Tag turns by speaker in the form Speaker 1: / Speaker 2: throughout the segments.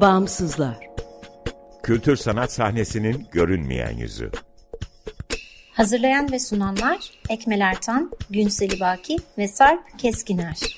Speaker 1: Bağımsızlar
Speaker 2: Kültür sanat sahnesinin görünmeyen yüzü.
Speaker 3: Hazırlayan ve sunanlar Ekmel Ertan, Günseli Baki ve Sarp Keskiner.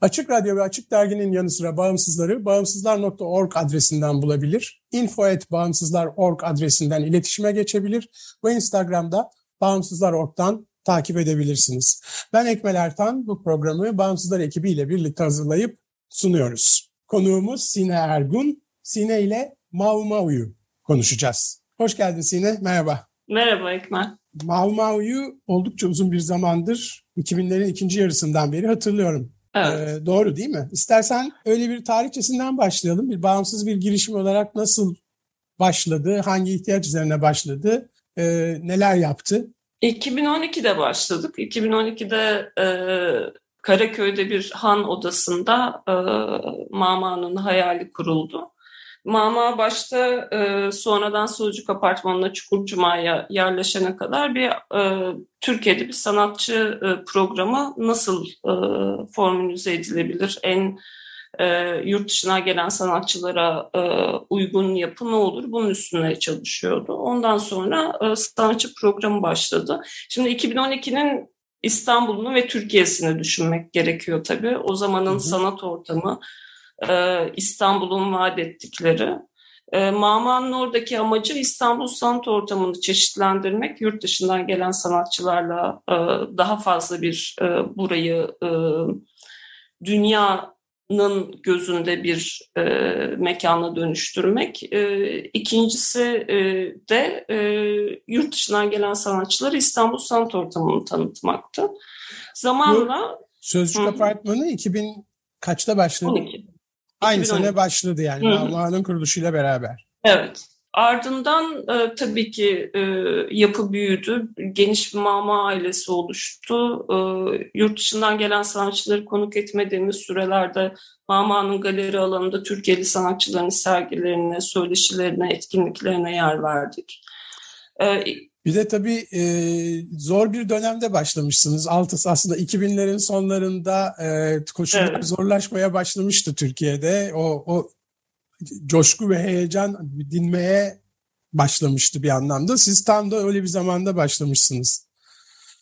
Speaker 4: Açık Radyo ve Açık Dergi'nin yanı sıra bağımsızları bağımsızlar.org adresinden bulabilir. info.bağımsızlar.org adresinden iletişime geçebilir ve Instagram'da bağımsızlar.org'dan takip edebilirsiniz. Ben Ekmel Ertan, bu programı Bağımsızlar ekibiyle birlikte hazırlayıp sunuyoruz. Konuğumuz Sine Ergun. Sine ile Mau Mau'yu konuşacağız. Hoş geldin Sine, merhaba.
Speaker 5: Merhaba Ekmel.
Speaker 4: Mau Mau'yu oldukça uzun bir zamandır 2000'lerin ikinci yarısından beri hatırlıyorum.
Speaker 5: Evet.
Speaker 4: Ee, doğru değil mi? İstersen öyle bir tarihçesinden başlayalım. Bir bağımsız bir girişim olarak nasıl başladı? Hangi ihtiyaç üzerine başladı? Ee, neler yaptı?
Speaker 5: 2012'de başladık. 2012'de e, Karaköy'de bir han odasında e, Mama'nın hayali kuruldu. Mama başta e, sonradan Sözcük Apartmanı'na Çukurcuma'ya yerleşene kadar bir e, Türkiye'de bir sanatçı e, programı nasıl e, formülize edilebilir? En e, yurt dışına gelen sanatçılara e, uygun yapı ne olur? Bunun üstüne çalışıyordu. Ondan sonra e, sanatçı programı başladı. Şimdi 2012'nin İstanbul'unu ve Türkiye'sini düşünmek gerekiyor tabii. O zamanın hı hı. sanat ortamı, İstanbul'un vaat ettikleri. Mama'nın oradaki amacı İstanbul sanat ortamını çeşitlendirmek, yurt dışından gelen sanatçılarla daha fazla bir burayı dünyanın gözünde bir mekana dönüştürmek. İkincisi de yurt dışından gelen sanatçıları İstanbul sanat ortamını tanıtmaktı. Zamanla...
Speaker 4: Sözcük Hı. Apartmanı 2000 kaçta başladı?
Speaker 5: 12.
Speaker 4: Aynı 2012. sene başladı yani Mama'nın kuruluşuyla beraber.
Speaker 5: Evet. Ardından e, tabii ki e, yapı büyüdü. Geniş bir mama ailesi oluştu. E, yurt dışından gelen sanatçıları konuk etmediğimiz sürelerde Mama'nın galeri alanında Türkiye'li sanatçıların sergilerine, söyleşilerine, etkinliklerine yer verdik.
Speaker 4: E, bir de tabii e, zor bir dönemde başlamışsınız. Altı aslında 2000'lerin sonlarında e, koşullar evet. zorlaşmaya başlamıştı Türkiye'de. O, o coşku ve heyecan dinmeye başlamıştı bir anlamda. Siz tam da öyle bir zamanda başlamışsınız.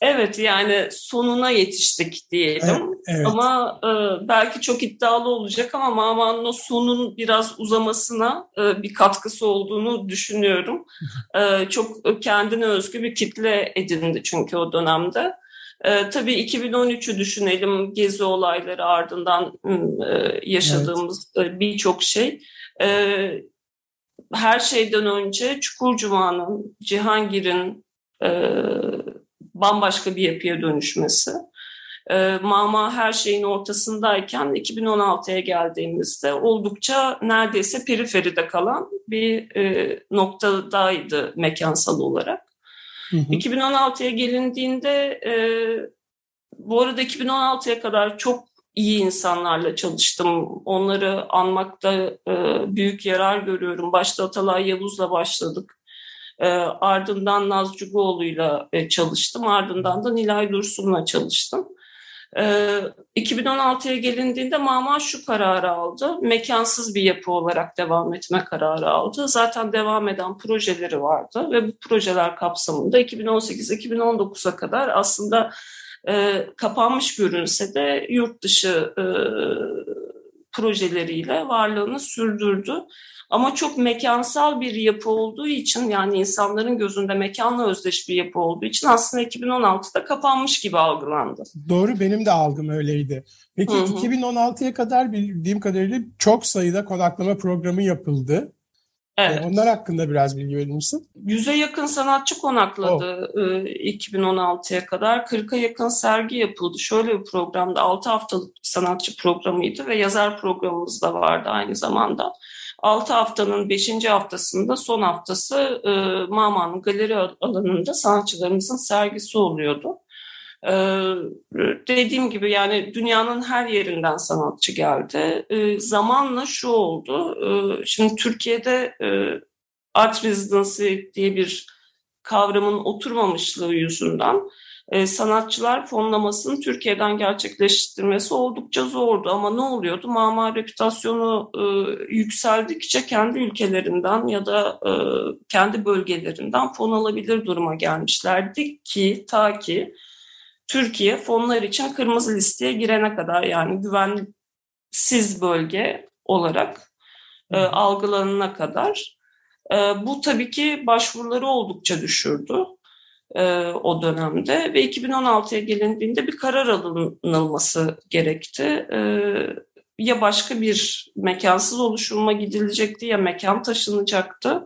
Speaker 5: Evet yani sonuna yetiştik diyelim. Evet. Ama e, belki çok iddialı olacak ama Maman'ın o sonun biraz uzamasına e, bir katkısı olduğunu düşünüyorum. e, çok kendine özgü bir kitle edindi çünkü o dönemde. E, tabii 2013'ü düşünelim gezi olayları ardından e, yaşadığımız evet. e, birçok şey. E, her şeyden önce Çukurcuma'nın, Cihangir'in, e, bambaşka bir yapıya dönüşmesi. E, Mama her şeyin ortasındayken 2016'ya geldiğimizde oldukça neredeyse periferide kalan bir e, noktadaydı mekansal olarak. Hı hı. 2016'ya gelindiğinde e, bu arada 2016'ya kadar çok iyi insanlarla çalıştım. Onları anmakta e, büyük yarar görüyorum. Başta Atalay Yavuz'la başladık. E, ardından Naz Cuguoğlu'yla e, çalıştım. Ardından da Nilay Dursun'la çalıştım. E, 2016'ya gelindiğinde Mama şu kararı aldı. Mekansız bir yapı olarak devam etme kararı aldı. Zaten devam eden projeleri vardı ve bu projeler kapsamında 2018-2019'a kadar aslında e, kapanmış görünse de yurt dışı e, projeleriyle varlığını sürdürdü. Ama çok mekansal bir yapı olduğu için yani insanların gözünde mekanla özdeş bir yapı olduğu için aslında 2016'da kapanmış gibi algılandı.
Speaker 4: Doğru benim de algım öyleydi. Peki 2016'ya kadar bildiğim kadarıyla çok sayıda konaklama programı yapıldı. Evet. Onlar hakkında biraz bilgi verir misin?
Speaker 5: Yüze yakın sanatçı konakladı oh. 2016'ya kadar. 40'a yakın sergi yapıldı. Şöyle bir programda 6 haftalık bir sanatçı programıydı ve yazar programımız da vardı aynı zamanda. 6 haftanın 5. haftasında son haftası e, Maman'ın galeri alanında sanatçılarımızın sergisi oluyordu. Dediğim gibi yani dünyanın her yerinden sanatçı geldi. Zamanla şu oldu. Şimdi Türkiye'de art residency diye bir kavramın oturmamışlığı yüzünden sanatçılar fonlamasını Türkiye'den gerçekleştirmesi oldukça zordu. Ama ne oluyordu? Mama reputasyonu yükseldikçe kendi ülkelerinden ya da kendi bölgelerinden fon alabilir duruma gelmişlerdi ki ta ki Türkiye fonlar için kırmızı listeye girene kadar yani güvensiz bölge olarak e, algılanana kadar. E, bu tabii ki başvuruları oldukça düşürdü e, o dönemde ve 2016'ya gelindiğinde bir karar alınılması gerekti. E, ya başka bir mekansız oluşuma gidilecekti ya mekan taşınacaktı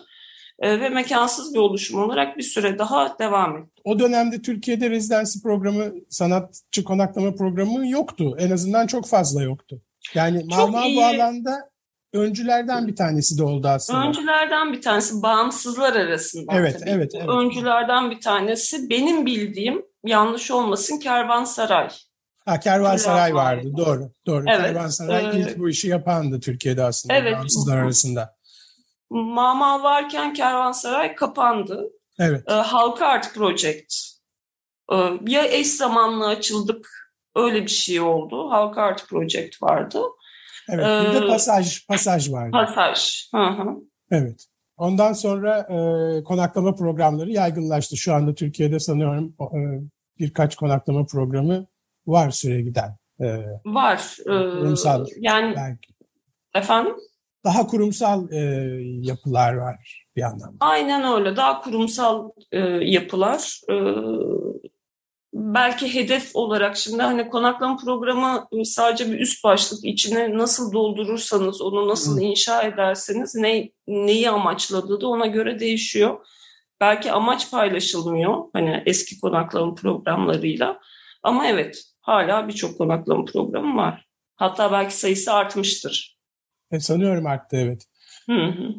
Speaker 5: e, ve mekansız bir oluşum olarak bir süre daha devam etti.
Speaker 4: O dönemde Türkiye'de rezidansi programı, sanatçı konaklama programı yoktu. En azından çok fazla yoktu. Yani Mama bu alanda öncülerden bir tanesi de oldu aslında.
Speaker 5: Öncülerden bir tanesi bağımsızlar arasında.
Speaker 4: Evet, tabii. evet, evet.
Speaker 5: Öncülerden bir tanesi benim bildiğim yanlış olmasın Kervansaray.
Speaker 4: Ha Kervansaray vardı. Doğru. Doğru. Evet. Kervansaray ee, ilk bu işi yapandı Türkiye'de aslında evet. bağımsızlar arasında.
Speaker 5: Mama varken Kervansaray kapandı.
Speaker 4: Evet.
Speaker 5: E, Halka Art Project. E, ya eş zamanlı açıldık öyle bir şey oldu. Halka Art Project vardı.
Speaker 4: Evet. Bir de ee, pasaj pasaj vardı.
Speaker 5: Pasaj. Hı hı.
Speaker 4: Evet. Ondan sonra e, konaklama programları yaygınlaştı. Şu anda Türkiye'de sanıyorum e, birkaç konaklama programı var süre giden.
Speaker 5: E, var. E, kurumsal. Yani belki. efendim?
Speaker 4: Daha kurumsal e, yapılar var bir yandan.
Speaker 5: Aynen öyle. Daha kurumsal e, yapılar. E, belki hedef olarak şimdi hani konaklama programı sadece bir üst başlık içine nasıl doldurursanız onu nasıl inşa ederseniz ne neyi amaçladığı da ona göre değişiyor. Belki amaç paylaşılmıyor hani eski konaklama programlarıyla ama evet hala birçok konaklama programı var. Hatta belki sayısı artmıştır.
Speaker 4: E, sanıyorum arttı evet. Hı hı.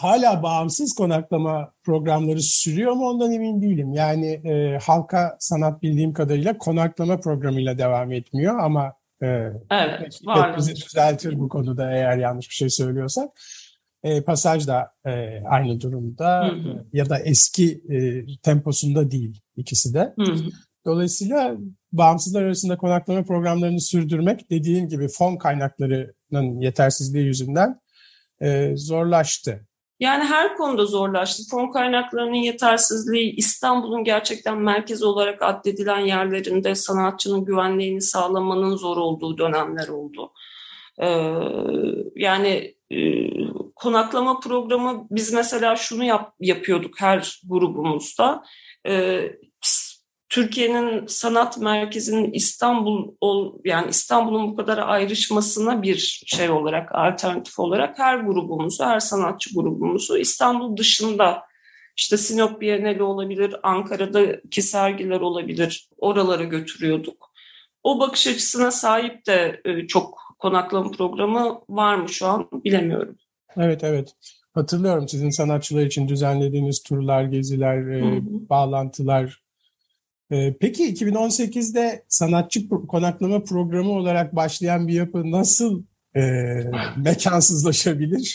Speaker 4: Hala bağımsız konaklama programları sürüyor mu ondan emin değilim. Yani e, halka sanat bildiğim kadarıyla konaklama programıyla devam etmiyor ama
Speaker 5: e, evet, var.
Speaker 4: bizi düzeltir bu konuda eğer yanlış bir şey söylüyorsak. E, Pasaj da e, aynı durumda hı hı. ya da eski e, temposunda değil ikisi de. Hı hı. Dolayısıyla bağımsızlar arasında konaklama programlarını sürdürmek dediğin gibi fon kaynaklarının yetersizliği yüzünden e, zorlaştı.
Speaker 5: Yani her konuda zorlaştı. Fon kaynaklarının yetersizliği, İstanbul'un gerçekten merkez olarak addedilen yerlerinde sanatçının güvenliğini sağlamanın zor olduğu dönemler oldu. Ee, yani e, konaklama programı biz mesela şunu yap, yapıyorduk her grubumuzda. Ee, Türkiye'nin sanat merkezinin İstanbul ol, yani İstanbul'un bu kadar ayrışmasına bir şey olarak alternatif olarak her grubumuzu, her sanatçı grubumuzu İstanbul dışında işte Sinop Bienali olabilir, Ankara'daki sergiler olabilir, oralara götürüyorduk. O bakış açısına sahip de e, çok konaklama programı var mı şu an bilemiyorum.
Speaker 4: Evet, evet. Hatırlıyorum sizin sanatçılar için düzenlediğiniz turlar, geziler, e, hı hı. bağlantılar peki 2018'de sanatçı konaklama programı olarak başlayan bir yapı nasıl e, mekansızlaşabilir?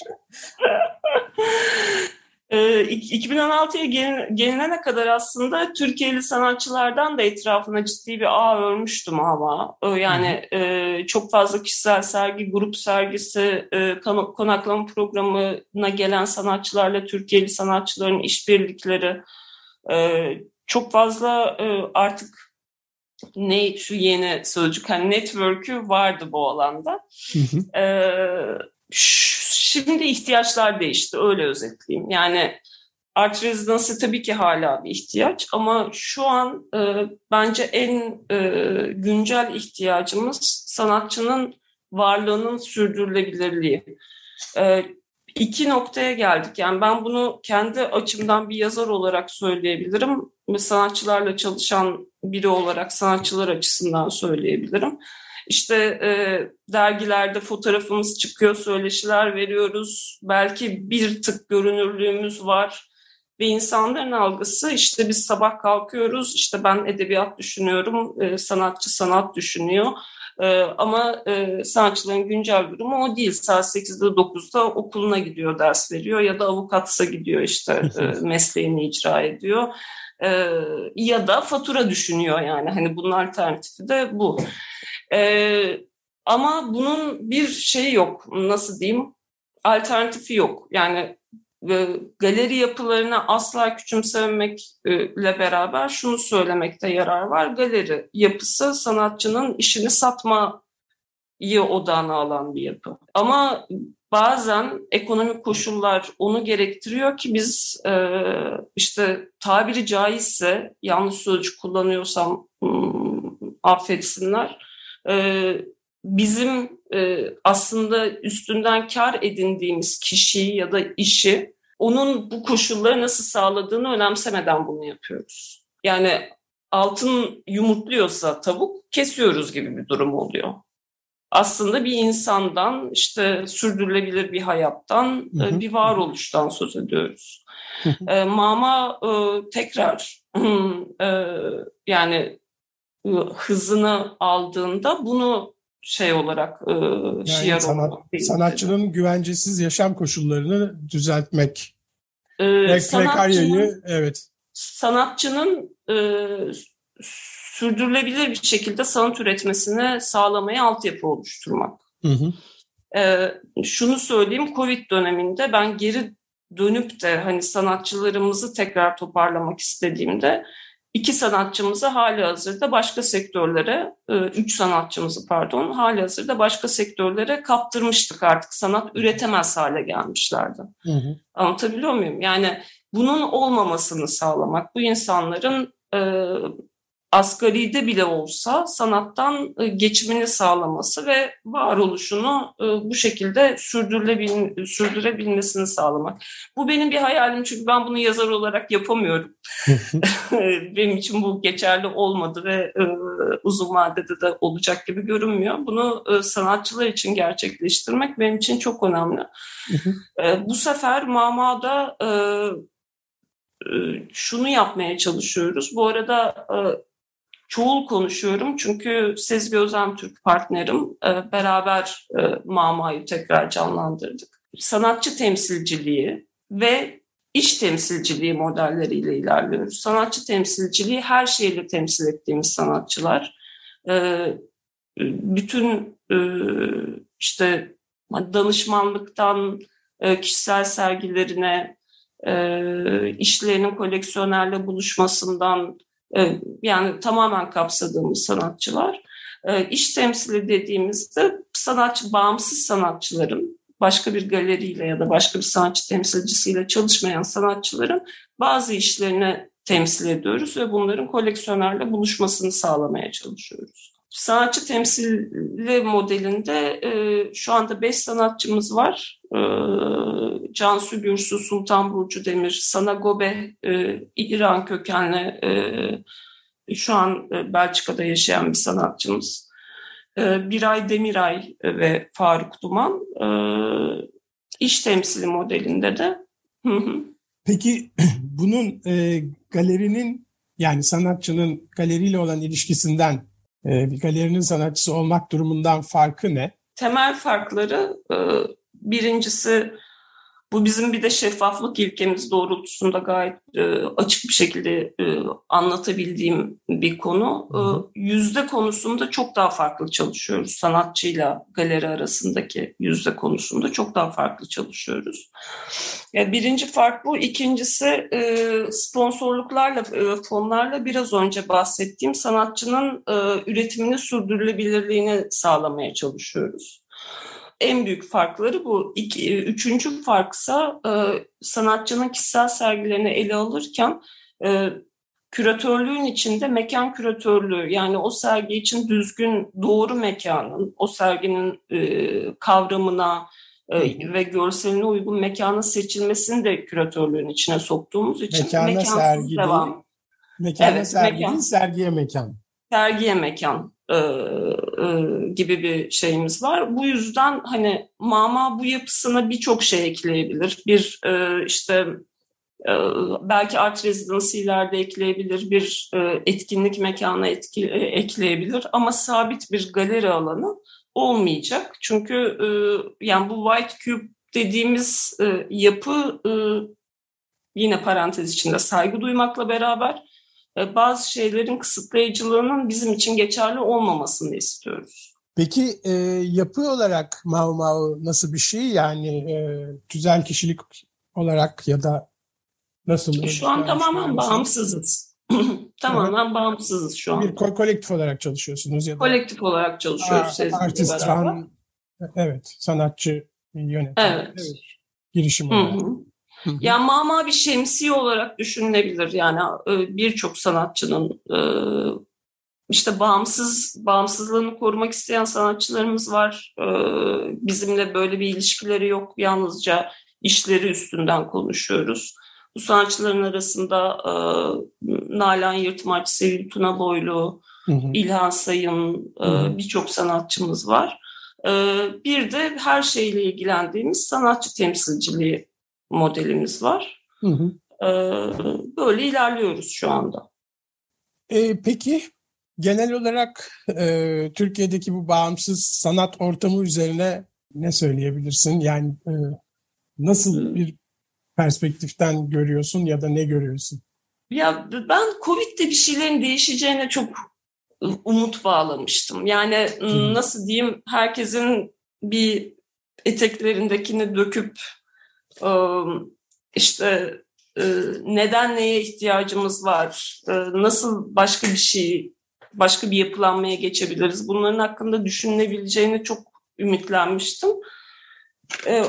Speaker 5: 2016'ya ee, gelinene kadar aslında Türkiye'li sanatçılardan da etrafına ciddi bir ağ örmüştüm ama yani e, çok fazla kişisel sergi, grup sergisi, e, konaklama programına gelen sanatçılarla Türkiye'li sanatçıların işbirlikleri, e, çok fazla e, artık ne şu yeni sözcük hani network'ü vardı bu alanda. Hı e, şimdi ihtiyaçlar değişti öyle özetleyeyim. Yani art residency tabii ki hala bir ihtiyaç ama şu an e, bence en e, güncel ihtiyacımız sanatçının varlığının sürdürülebilirliği. E, iki noktaya geldik. Yani ben bunu kendi açımdan bir yazar olarak söyleyebilirim. Ve sanatçılarla çalışan biri olarak sanatçılar açısından söyleyebilirim. İşte e, dergilerde fotoğrafımız çıkıyor, söyleşiler veriyoruz. Belki bir tık görünürlüğümüz var. Ve insanların algısı işte biz sabah kalkıyoruz, işte ben edebiyat düşünüyorum, e, sanatçı sanat düşünüyor e, ama e, sanatçıların güncel durumu o değil. Saat 8'de 9'da okuluna gidiyor, ders veriyor ya da avukatsa gidiyor işte e, mesleğini icra ediyor. E, ya da fatura düşünüyor yani hani bunun alternatifi de bu. E, ama bunun bir şeyi yok nasıl diyeyim alternatifi yok. Yani galeri yapılarını asla küçümsemekle beraber şunu söylemekte yarar var. Galeri yapısı sanatçının işini satmayı odağına alan bir yapı. Ama bazen ekonomik koşullar onu gerektiriyor ki biz işte tabiri caizse yanlış sözcük kullanıyorsam affetsinler bizim aslında üstünden kar edindiğimiz kişiyi ya da işi onun bu koşulları nasıl sağladığını önemsemeden bunu yapıyoruz. Yani altın yumurtluyorsa tavuk kesiyoruz gibi bir durum oluyor. Aslında bir insandan işte sürdürülebilir bir hayattan hı hı. bir varoluştan söz ediyoruz. e, Mama e, tekrar e, yani e, hızını aldığında bunu şey olarak e, yani şiar
Speaker 4: sanat, sanatçının dedi. güvencesiz yaşam koşullarını düzeltmek.
Speaker 5: Ee, sanatçının, evet. Sanatçının e, sürdürülebilir bir şekilde sanat üretmesini sağlamaya altyapı oluşturmak. Hı hı. E, şunu söyleyeyim, Covid döneminde ben geri dönüp de hani sanatçılarımızı tekrar toparlamak istediğimde iki sanatçımızı hali hazırda başka sektörlere, e, üç sanatçımızı pardon, hali hazırda başka sektörlere kaptırmıştık artık. Sanat üretemez hale gelmişlerdi. Hı hı. Anlatabiliyor muyum? Yani bunun olmamasını sağlamak, bu insanların e, asgaride bile olsa sanattan e, geçimini sağlaması ve varoluşunu e, bu şekilde sürdürebilmesini sağlamak. Bu benim bir hayalim çünkü ben bunu yazar olarak yapamıyorum. benim için bu geçerli olmadı ve e, uzun vadede de olacak gibi görünmüyor. Bunu sanatçılar için gerçekleştirmek benim için çok önemli. bu sefer Mama'da şunu yapmaya çalışıyoruz. Bu arada çoğul konuşuyorum çünkü Sezgi Özen Türk partnerim. E, beraber e, Mama'yı tekrar canlandırdık. Sanatçı temsilciliği ve iş temsilciliği modelleriyle ilerliyoruz. Sanatçı temsilciliği her şeyle temsil ettiğimiz sanatçılar. E, bütün işte danışmanlıktan kişisel sergilerine, işlerinin koleksiyonerle buluşmasından ee, yani tamamen kapsadığımız sanatçılar. Ee, iş temsili dediğimizde sanatçı, bağımsız sanatçıların başka bir galeriyle ya da başka bir sanatçı temsilcisiyle çalışmayan sanatçıların bazı işlerini temsil ediyoruz ve bunların koleksiyonerle buluşmasını sağlamaya çalışıyoruz. Sanatçı temsili modelinde e, şu anda beş sanatçımız var. E, Cansu Gürsu, Sultan Burcu Demir, Sana Gobe, e, İran kökenli e, şu an e, Belçika'da yaşayan bir sanatçımız. E, Biray Demiray ve Faruk Duman e, iş temsili modelinde de.
Speaker 4: Peki bunun e, galerinin yani sanatçının galeriyle olan ilişkisinden bir galerinin sanatçısı olmak durumundan farkı ne?
Speaker 5: Temel farkları e, birincisi Bu bizim bir de şeffaflık ilkemiz doğrultusunda gayet e, açık bir şekilde e, anlatabildiğim bir konu. E, yüzde konusunda çok daha farklı çalışıyoruz. Sanatçıyla galeri arasındaki yüzde konusunda çok daha farklı çalışıyoruz. Yani birinci fark bu. İkincisi e, sponsorluklarla, e, fonlarla biraz önce bahsettiğim sanatçının e, üretimini sürdürülebilirliğini sağlamaya çalışıyoruz. En büyük farkları bu. İki, üçüncü farksa e, sanatçının kişisel sergilerini ele alırken e, küratörlüğün içinde mekan küratörlüğü yani o sergi için düzgün doğru mekanın, o serginin e, kavramına e, ve görseline uygun mekanın seçilmesini de küratörlüğün içine soktuğumuz için
Speaker 4: mekana sergi devam. Mekana evet, sergi mekan. sergiye mekan.
Speaker 5: Sergiye mekan e, e, gibi bir şeyimiz var. Bu yüzden hani mama bu yapısına birçok şey ekleyebilir. Bir e, işte e, belki art residency ileride ekleyebilir, bir e, etkinlik mekanı etki, e, ekleyebilir ama sabit bir galeri alanı olmayacak. Çünkü e, yani bu White Cube dediğimiz e, yapı e, yine parantez içinde saygı duymakla beraber bazı şeylerin kısıtlayıcılığının bizim için geçerli olmamasını istiyoruz.
Speaker 4: Peki e, yapı olarak Mau Mau nasıl bir şey? Yani e, tüzel kişilik olarak ya da nasıl?
Speaker 5: Şu an tamamen bağımsızız. tamamen evet. bağımsızız şu an.
Speaker 4: Bir ko- kolektif olarak çalışıyorsunuz ya da?
Speaker 5: Kolektif olarak çalışıyoruz.
Speaker 4: Aa, artist, ran, evet, sanatçı yöneten. Evet. evet. Girişim olarak. Hı hı.
Speaker 5: Yani mama bir şemsiye olarak düşünülebilir. Yani e, birçok sanatçının e, işte bağımsız bağımsızlığını korumak isteyen sanatçılarımız var. E, bizimle böyle bir ilişkileri yok. Yalnızca işleri üstünden konuşuyoruz. Bu sanatçıların arasında Nalan Yırtmaç, Sevil Tuna Boylu, hı hı. İlhan Sayın birçok sanatçımız var. Bir de her şeyle ilgilendiğimiz sanatçı temsilciliği modelimiz var. Hı hı. Ee, böyle ilerliyoruz şu anda.
Speaker 4: E, peki genel olarak e, Türkiye'deki bu bağımsız sanat ortamı üzerine ne söyleyebilirsin? Yani e, nasıl bir perspektiften görüyorsun ya da ne görüyorsun?
Speaker 5: Ya ben Covid'de bir şeylerin değişeceğine çok umut bağlamıştım. Yani nasıl diyeyim herkesin bir eteklerindekini döküp işte neden neye ihtiyacımız var, nasıl başka bir şey, başka bir yapılanmaya geçebiliriz bunların hakkında düşünülebileceğini çok ümitlenmiştim.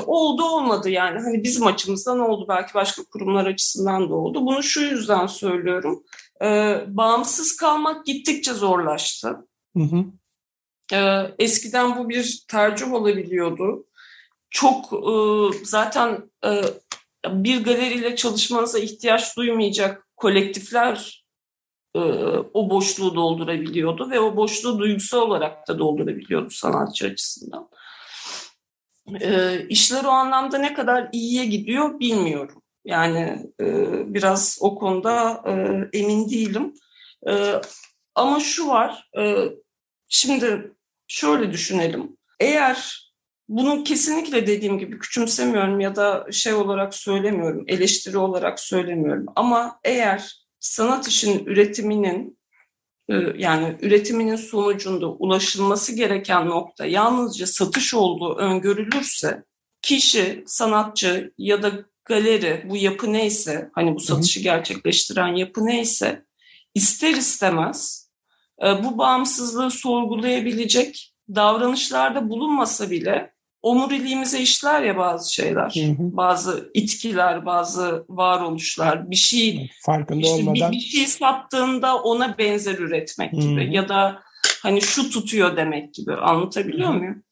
Speaker 5: oldu olmadı yani hani bizim açımızdan oldu belki başka kurumlar açısından da oldu. Bunu şu yüzden söylüyorum. bağımsız kalmak gittikçe zorlaştı. Hı hı. eskiden bu bir tercih olabiliyordu çok e, zaten e, bir galeriyle çalışmanıza ihtiyaç duymayacak kolektifler e, o boşluğu doldurabiliyordu ve o boşluğu duygusal olarak da doldurabiliyordu sanatçı açısından. E, işler o anlamda ne kadar iyiye gidiyor bilmiyorum. Yani e, biraz o konuda e, emin değilim. E, ama şu var, e, şimdi şöyle düşünelim. Eğer bunu kesinlikle dediğim gibi küçümsemiyorum ya da şey olarak söylemiyorum, eleştiri olarak söylemiyorum. Ama eğer sanat işin üretiminin e, yani üretiminin sonucunda ulaşılması gereken nokta yalnızca satış olduğu öngörülürse kişi, sanatçı ya da galeri bu yapı neyse hani bu satışı gerçekleştiren yapı neyse ister istemez e, bu bağımsızlığı sorgulayabilecek davranışlarda bulunmasa bile omuriliğimize işler ya bazı şeyler. Hı hı. Bazı itkiler, bazı varoluşlar. Bir şey
Speaker 4: farkında işte olmadan
Speaker 5: bir, bir şey sattığında ona benzer üretmek hı. gibi ya da hani şu tutuyor demek gibi. Anlatabiliyor hı. muyum?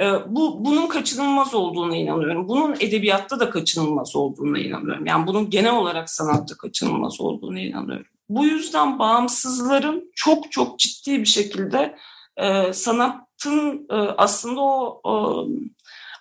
Speaker 5: Ee, bu bunun kaçınılmaz olduğuna inanıyorum. Bunun edebiyatta da kaçınılmaz olduğuna inanıyorum. Yani bunun genel olarak sanatta kaçınılmaz olduğuna inanıyorum. Bu yüzden bağımsızların çok çok ciddi bir şekilde e, sanat hayatın e, aslında o, o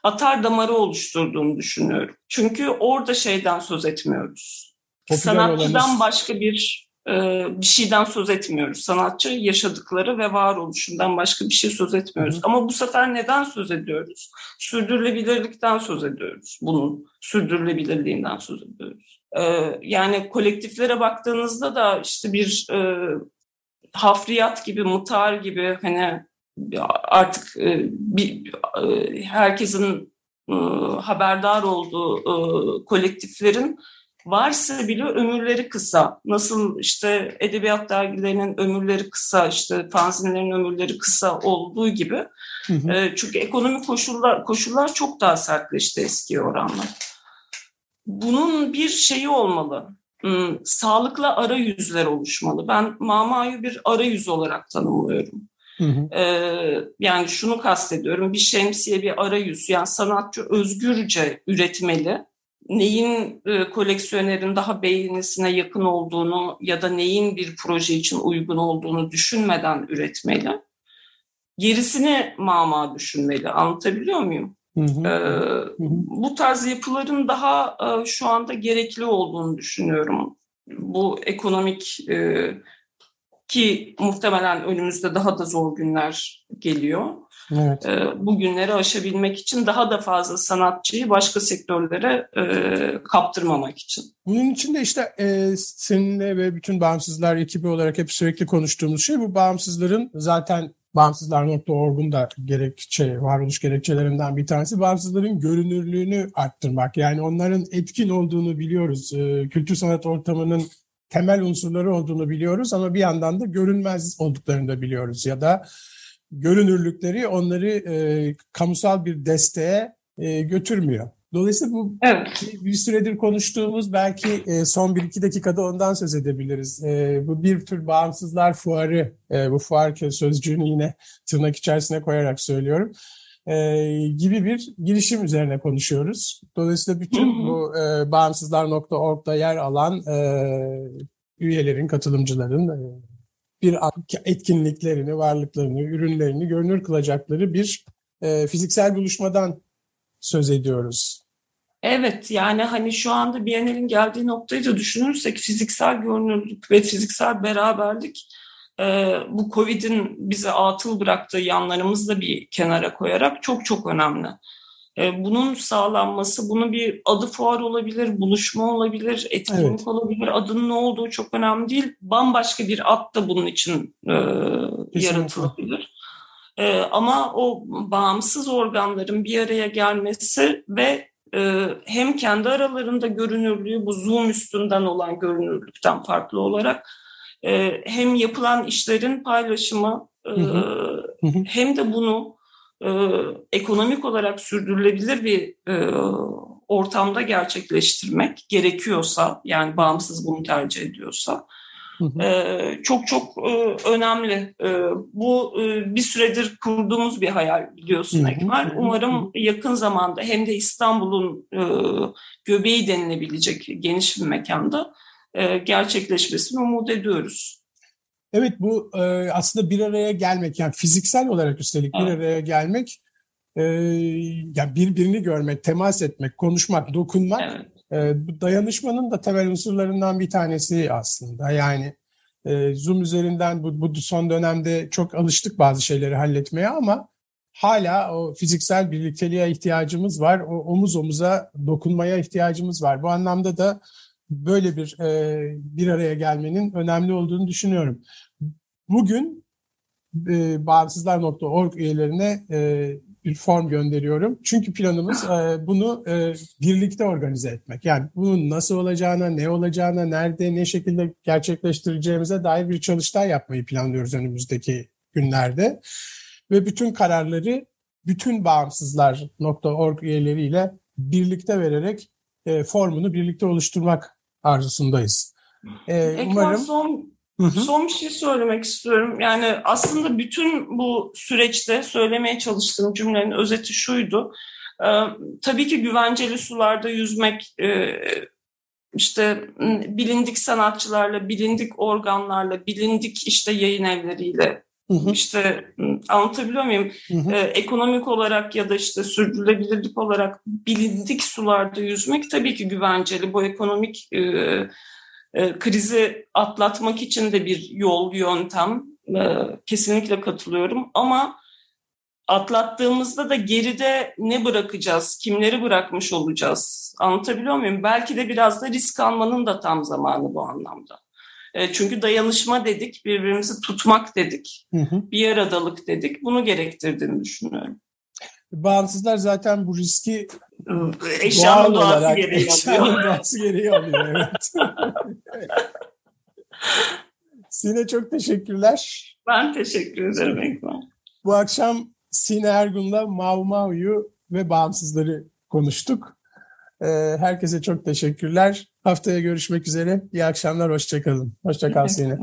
Speaker 5: atar damarı oluşturduğunu düşünüyorum. Çünkü orada şeyden söz etmiyoruz. Popüler Sanatçıdan olanız. başka bir bir şeyden söz etmiyoruz. Sanatçı yaşadıkları ve varoluşundan başka bir şey söz etmiyoruz. Hı. Ama bu sefer neden söz ediyoruz? Sürdürülebilirlikten söz ediyoruz. Bunun sürdürülebilirliğinden söz ediyoruz. Yani kolektiflere baktığınızda da işte bir hafriyat gibi, mutar gibi hani artık bir, herkesin haberdar olduğu kolektiflerin varsa bile ömürleri kısa. Nasıl işte edebiyat dergilerinin ömürleri kısa, işte fanzinlerin ömürleri kısa olduğu gibi. Hı hı. E, çünkü ekonomik koşullar koşullar çok daha sertleşti eski oranla. Bunun bir şeyi olmalı. Hmm, sağlıklı arayüzler oluşmalı. Ben Mama'yı bir arayüz olarak tanımlıyorum. Hı hı. Ee, yani şunu kastediyorum, bir şemsiye, bir arayüz. Yani sanatçı özgürce üretmeli neyin e, koleksiyonerin daha beğenisine yakın olduğunu ya da neyin bir proje için uygun olduğunu düşünmeden üretmeli. Gerisini mama düşünmeli. Anlatabiliyor muyum? Hı hı. Ee, Bu tarz yapıların daha e, şu anda gerekli olduğunu düşünüyorum. Bu ekonomik e, ki muhtemelen önümüzde daha da zor günler geliyor. Evet. E, bu günleri aşabilmek için daha da fazla sanatçıyı başka sektörlere e, kaptırmamak için.
Speaker 4: Bunun için de işte e, seninle ve bütün bağımsızlar ekibi olarak hep sürekli konuştuğumuz şey bu bağımsızların zaten bağımsızlar.org'un da gerekçe, varoluş gerekçelerinden bir tanesi bağımsızların görünürlüğünü arttırmak. Yani onların etkin olduğunu biliyoruz. E, kültür sanat ortamının temel unsurları olduğunu biliyoruz ama bir yandan da görünmez olduklarını da biliyoruz ya da görünürlükleri onları e, kamusal bir desteğe e, götürmüyor. Dolayısıyla bu evet. bir süredir konuştuğumuz belki e, son bir iki dakikada ondan söz edebiliriz. E, bu bir tür bağımsızlar fuarı, e, bu fuar sözcüğünü yine tırnak içerisine koyarak söylüyorum. E, gibi bir girişim üzerine konuşuyoruz. Dolayısıyla bütün bu e, bağımsızlar.org'da yer alan e, üyelerin, katılımcıların e, bir etkinliklerini, varlıklarını, ürünlerini görünür kılacakları bir e, fiziksel buluşmadan söz ediyoruz.
Speaker 5: Evet yani hani şu anda Biennale'in geldiği noktayı da düşünürsek fiziksel görünürlük ve fiziksel beraberlik e, bu Covid'in bize atıl bıraktığı yanlarımızı da bir kenara koyarak çok çok önemli. E, bunun sağlanması, bunu bir adı fuar olabilir, buluşma olabilir, etkinlik evet. olabilir. Adının ne olduğu çok önemli değil. Bambaşka bir ad da bunun için e, yaratılabilir. E, ama o bağımsız organların bir araya gelmesi ve e, hem kendi aralarında görünürlüğü, bu Zoom üstünden olan görünürlükten farklı olarak e, hem yapılan işlerin paylaşımı e, hı hı. hem de bunu e, ekonomik olarak sürdürülebilir bir e, ortamda gerçekleştirmek gerekiyorsa yani bağımsız bunu tercih ediyorsa çok çok e, önemli. E, bu e, bir süredir kurduğumuz bir hayal biliyorsun Ekmer. Umarım yakın zamanda hem de İstanbul'un göbeği denilebilecek geniş bir mekanda e, gerçekleşmesini umut ediyoruz.
Speaker 4: Evet bu e, aslında bir araya gelmek yani fiziksel olarak üstelik bir araya gelmek e, yani birbirini görmek, temas etmek, konuşmak, dokunmak evet. e, dayanışmanın da temel unsurlarından bir tanesi aslında. Yani e, Zoom üzerinden bu, bu son dönemde çok alıştık bazı şeyleri halletmeye ama hala o fiziksel birlikteliğe ihtiyacımız var. O omuz omuza dokunmaya ihtiyacımız var. Bu anlamda da böyle bir e, bir araya gelmenin önemli olduğunu düşünüyorum. Bugün e, bağımsızlar.org üyelerine e, form gönderiyorum. Çünkü planımız e, bunu e, birlikte organize etmek. Yani bunun nasıl olacağına, ne olacağına, nerede, ne şekilde gerçekleştireceğimize dair bir çalıştay yapmayı planlıyoruz önümüzdeki günlerde. Ve bütün kararları bütün bağımsızlar.org üyeleriyle birlikte vererek e, formunu birlikte oluşturmak arzusundayız.
Speaker 5: Ee, umarım son Hı hı. Son bir şey söylemek istiyorum. Yani aslında bütün bu süreçte söylemeye çalıştığım cümlenin özeti şuydu. Ee, tabii ki güvenceli sularda yüzmek, e, işte bilindik sanatçılarla, bilindik organlarla, bilindik işte yayın evleriyle Hı hı. İşte anlatabiliyor muyum? Hı hı. Ee, ekonomik olarak ya da işte sürdürülebilirlik olarak bilindik sularda yüzmek tabii ki güvenceli. Bu ekonomik e, e, krizi atlatmak için de bir yol, yöntem. E, kesinlikle katılıyorum ama atlattığımızda da geride ne bırakacağız, kimleri bırakmış olacağız? Anlatabiliyor muyum? Belki de biraz da risk almanın da tam zamanı bu anlamda. E, çünkü dayanışma dedik, birbirimizi tutmak dedik, hı hı. bir aradalık dedik. Bunu gerektirdiğini düşünüyorum.
Speaker 4: Bağımsızlar zaten bu riski
Speaker 5: eşyanın doğası olarak, gereği
Speaker 4: eşyanın doğası gereği alıyor. Evet. Sine çok teşekkürler.
Speaker 5: Ben teşekkür ederim Ekman.
Speaker 4: Bu akşam Sine Ergun'la Mau Mau'yu ve bağımsızları konuştuk. Ee, herkese çok teşekkürler. Haftaya görüşmek üzere. İyi akşamlar, hoşçakalın. Hoşçakal Sine.